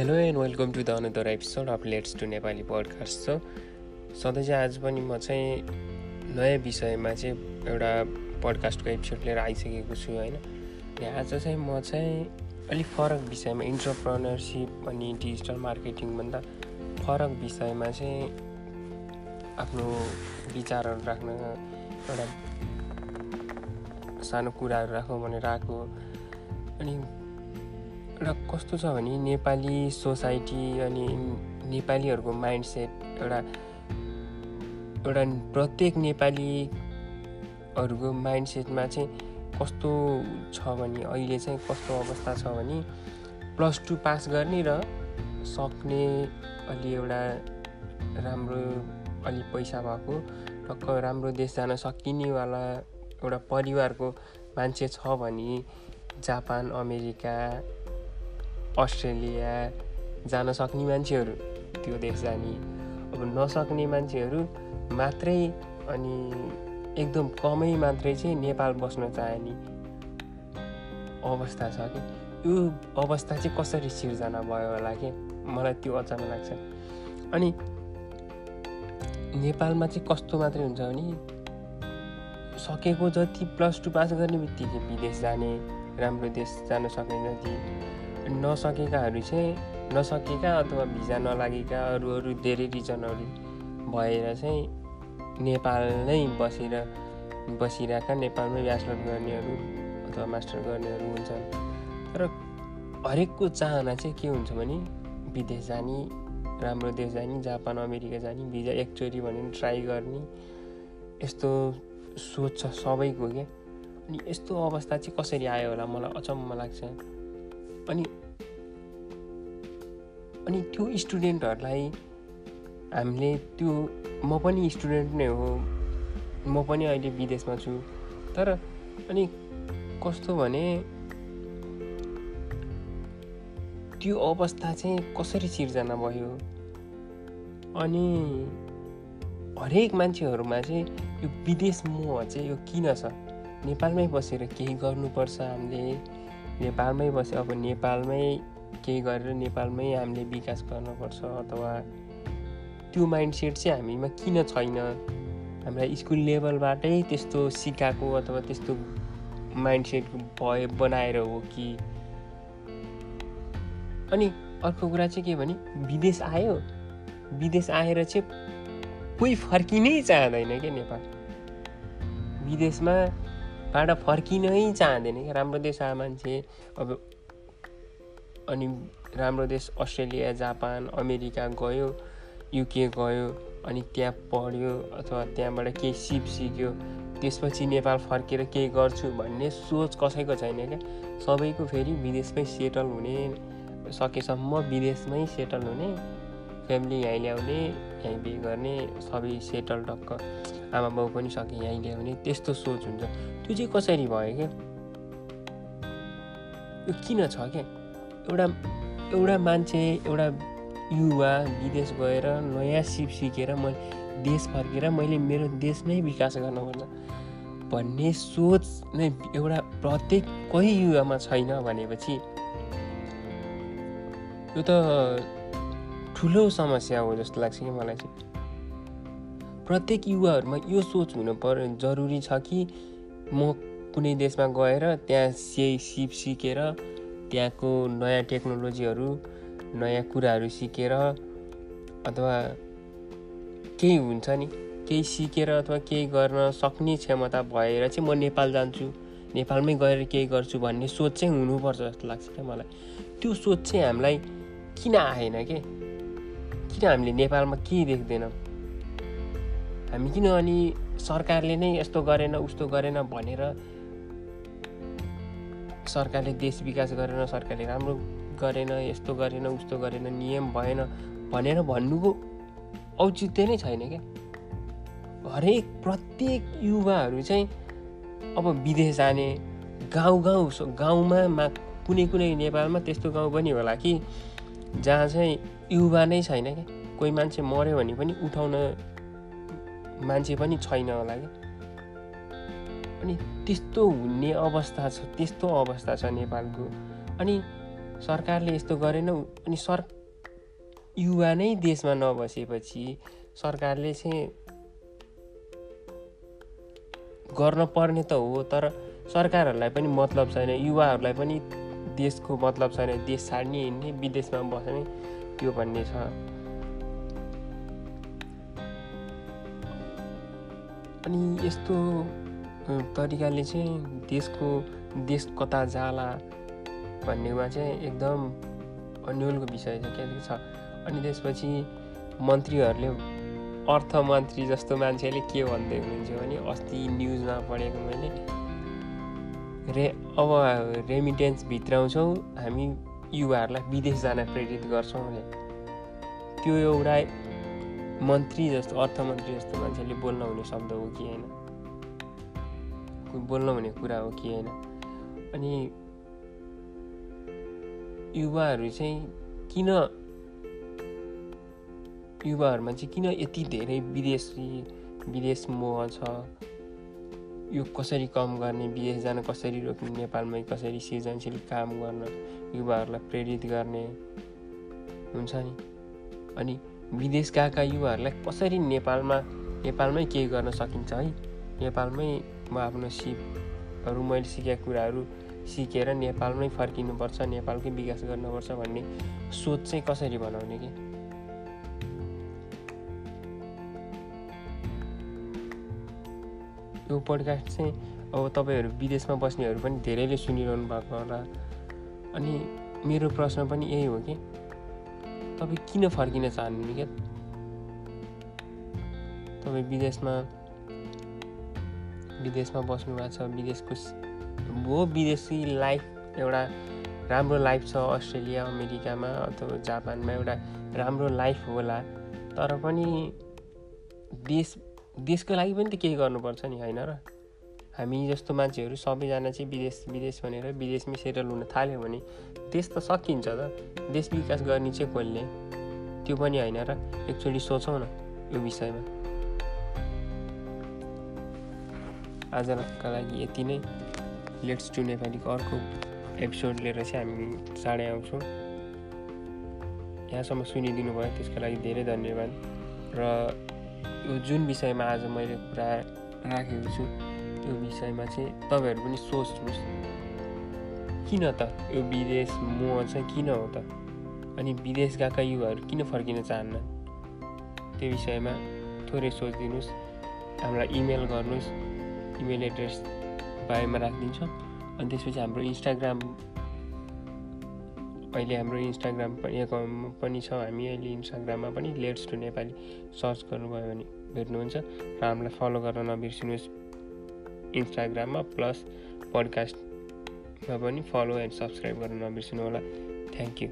Hello and welcome to the another episode of let's to Nepali podcast so सधैँ चाहिँ आज पनि म चाहिँ नयाँ विषयमा चाहिँ एउटा पडकास्टको एपिसोड लिएर आइसकेको छु होइन? अनि आज चाहिँ म चाहिँ अलिक फरक विषयमा इन्टरप्रोनरसिप अनि डिजिटल मार्केटिङभन्दा फरक विषयमा चाहिँ आफ्नो विचारहरू राख्न एउटा सानो कुराहरू राखौँ भनेर आएको अनि एउटा कस्तो छ भने नेपाली सोसाइटी अनि नेपालीहरूको माइन्डसेट एउटा एउटा प्रत्येक नेपालीहरूको माइन्डसेटमा चाहिँ कस्तो छ भने अहिले चाहिँ कस्तो अवस्था छ भने प्लस टू पास गर्ने र सक्ने अलि एउटा राम्रो अलि पैसा भएको टक्क राम्रो देश जान सकिनेवाला एउटा परिवारको मान्छे छ भने जापान अमेरिका अस्ट्रेलिया जान सक्ने मान्छेहरू त्यो देश जाने। अब नसक्ने मान्छेहरू मात्रै अनि एकदम कमै मात्रै चाहिँ नेपाल बस्न चाहने अवस्था छ कि? यो अवस्था चाहिँ कसरी सिर्जना भयो होला कि? मलाई त्यो अचम्म लाग्छ। अनि नेपालमा चाहिँ कस्तो मात्रै हुन्छ भने सकेको जति प्लस टू पास गर्ने बित्तिकै विदेश जाने राम्रो देश जान सक्ने जति नसकेकाहरू चाहिँ नसकेका अथवा भिजा नलागेका अरू अरू धेरै रिजनहरू भएर चाहिँ नेपाल नै बसेर बसिरहेका नेपालमै ब्याचलर गर्नेहरू अथवा मास्टर गर्नेहरू हुन्छन्। तर हरेकको चाहना चाहिँ के हुन्छ भने विदेश जाने राम्रो देश जाने जापान अमेरिका जाने भिजा एकचोटि भनेर ट्राई गर्ने यस्तो सोच छ सबैको क्या। अनि यस्तो अवस्था चाहिँ कसरी आयो होला मलाई अचम्म लाग्छ। अनि अनि त्यो स्टुडेन्टहरूलाई हामीले त्यो म पनि स्टुडेन्ट नै हो म पनि अहिले विदेशमा छु। तर अनि कस्तो भने त्यो अवस्था चाहिँ कसरी सिर्जना भयो? अनि हरेक मान्छेहरूमा चाहिँ यो विदेश मोह चाहिँ यो किन छ? नेपालमै बसेर केही गर्नुपर्छ हामीले नेपालमै बसे अब नेपालमै केही गरेर नेपालमै हामीले विकास गर्नुपर्छ अथवा त्यो माइन्डसेट चाहिँ हामीमा किन छैन? हामीलाई स्कुल लेभलबाटै त्यस्तो सिकाएको अथवा त्यस्तो माइन्डसेट भए बनाएर हो कि? अनि अर्को कुरा चाहिँ के भने विदेश आयो। विदेश आएर चाहिँ कोही फर्किनै चाहँदैन क्या नेपाल। विदेशमा बाट फर्किनै चाहँदैन। क्या राम्रो देश आयो मान्छे अब अनि राम्रो देश अस्ट्रेलिया जापान अमेरिका गयो युके गयो अनि त्यहाँ पढ्यो अथवा त्यहाँबाट केही सिप सिक्यो। त्यसपछि नेपाल फर्केर केही गर्छु भन्ने सोच कसैको छैन क्या सबैको फेरि विदेशमै सेटल हुने सकेसम्म विदेशमै सेटल हुने फ्यामिली यहीँ ल्याउने यहीँ बिहे गर्ने सबै सेटल टक्क आमा बाउ पनि सके यहीँ ल्याउने त्यस्तो सोच हुन्छ। त्यो चाहिँ कसरी भयो क्या यो किन छ क्या एउटा एउटा मान्छे एउटा युवा विदेश गएर नयाँ सिप सिकेर म देश फर्केर मैले मेरो देश नै विकास गर्नुपर्छ भन्ने सोच नै एउटा प्रत्येक कोही युवामा छैन भनेपछि यो त ठुलो समस्या हो जस्तो लाग्छ कि मलाई चाहिँ। प्रत्येक युवाहरूमा यो सोच हुनु पर्यो जरुरी छ कि म कुनै देशमा गएर त्यहाँ सिप सिकेर त्यहाँको नयाँ टेक्नोलोजीहरू नयाँ कुराहरू सिकेर अथवा केही हुन्छ नि? केही सिकेर अथवा केही गर्न सक्ने क्षमता भएर चाहिँ म नेपाल जान्छु। नेपालमै गएर केही गर्छु भन्ने सोच चाहिँ हुनुपर्छ जस्तो लाग्छ क्या मलाई। त्यो सोच चाहिँ हामीलाई किन आएन के? किन हामीले नेपालमा केही देख्दैनौँ? हामी किन अनि सरकारले नै यस्तो गरेन उस्तो गरेन भनेर सरकारले देश विकास गरेन सरकारले राम्रो गरेन यस्तो गरेन उस्तो गरेन नियम भएन भनेर भन्नुको औचित्य नै छैन क्या। हरेक प्रत्येक युवाहरू चाहिँ अब विदेश जाने गाउँ गाउँ गाउँमा मा कुनै कुनै नेपालमा त्यस्तो गाउँ पनि होला कि जहाँ चाहिँ युवा नै छैन क्या। कोही मान्छे मऱ्यो भने पनि उठाउन मान्छे पनि छैन होला क्या। अनि त्यस्तो हुने अवस्था छ त्यस्तो अवस्था छ नेपालको। अनि सरकारले यस्तो गरेन अनि सर युवा नै देशमा नबसेपछि सरकारले चाहिँ गर्न पर्ने त हो तर सरकारहरूलाई पनि मतलब छैन युवाहरूलाई पनि देशको मतलब छैन देश छाड्ने हिँड्ने विदेशमा बस्ने त्यो भन्ने छ। अनि यस्तो तरिकाले चाहिँ देशको देश कता जाला भन्नेमा चाहिँ एकदम अन्यलको विषय चाहिँ के छ? अनि त्यसपछि मन्त्रीहरूले अर्थमन्त्री जस्तो मान्छेले के भन्दै हुनुहुन्छ भने अस्ति न्युजमा पढेको मैले रे अब रेमिटेन्स भित्राउँछौँ हामी युवाहरूलाई विदेश जान प्रेरित गर्छौँ त्यो एउटा मन्त्री जस्तो अर्थमन्त्री जस्तो मान्छेले बोल्न हुने शब्द हो कि होइन? बोल्न हुने कुरा हो कि होइन? अनि युवाहरू चाहिँ किन युवाहरूमा चाहिँ किन यति धेरै विदेशी विदेश मोह छ? यो कसरी कम गर्ने विदेश जान कसरी रोक्ने नेपालमै कसरी सृजनशील काम गर्न युवाहरूलाई प्रेरित गर्ने हुन्छ नि? अनि विदेश गएका युवाहरूलाई कसरी नेपालमा नेपालमै केही गर्न सकिन्छ है? नेपालमै म आफ्नो सिपहरू मैले सिकेका कुराहरू सिकेर नेपालमै फर्किनुपर्छ नेपालकै विकास गर्नुपर्छ भन्ने सोच चाहिँ कसरी बनाउने कि? यो पोडकास्ट चाहिँ अब तपाईँहरू विदेशमा बस्नेहरू पनि धेरैले सुनिरहनु भएको होला। अनि मेरो प्रश्न पनि यही हो कि तपाईँ किन फर्किन चाहनुहुने क्या? तपाईँ विदेशमा विदेशमा बस्नु भएको छ विदेशको हो विदेशी लाइफ एउटा राम्रो लाइफ छ अस्ट्रेलिया अमेरिकामा अथवा जापानमा एउटा राम्रो लाइफ होला। तर पनि देश देशको लागि पनि त केही गर्नुपर्छ नि होइन र? हामी जस्तो मान्छेहरू सबैजना चाहिँ विदेश विदेश भनेर विदेशमै सेटल हुन थाल्यो भने देश त सकिन्छ त। देश विकास गर्ने चाहिँ कसले? त्यो पनि होइन र एकचोटि सोचौँ न यो विषयमा। आजका लागि यति नै। लेट्स टु नेपालीको अर्को एपिसोड लिएर चाहिँ हामी चाँडै आउँछौँ। यहाँसम्म सुनिदिनु भयो त्यसको लागि धेरै धन्यवाद। र यो जुन विषयमा आज मैले कुरा राखेको छु त्यो विषयमा चाहिँ तपाईँहरू पनि सोच्नुहोस्। किन त यो विदेश मोह चाहिँ किन हो त? अनि विदेश गएका युवाहरू किन फर्किन चाहन्न? त्यो विषयमा थोरै सोचिदिनुहोस् हामीलाई इमेल गर्नुहोस्। इमेल एड्रेस बायोमा राखिदिन्छौँ। अनि त्यसपछि हाम्रो इन्स्टाग्राम अहिले हाम्रो इन्स्टाग्राम पनि छ। हामी अहिले इन्स्टाग्राममा पनि लेट्स टु नेपाली सर्च गर्नुभयो भने भेट्नुहुन्छ। र हामीलाई फलो गर्न नबिर्सिनुहोस्। इन्स्टाग्राममा प्लस पडकास्टमा पनि फलो एन्ड सब्सक्राइब गर्न नबिर्सिनु होला थ्याङ्क यू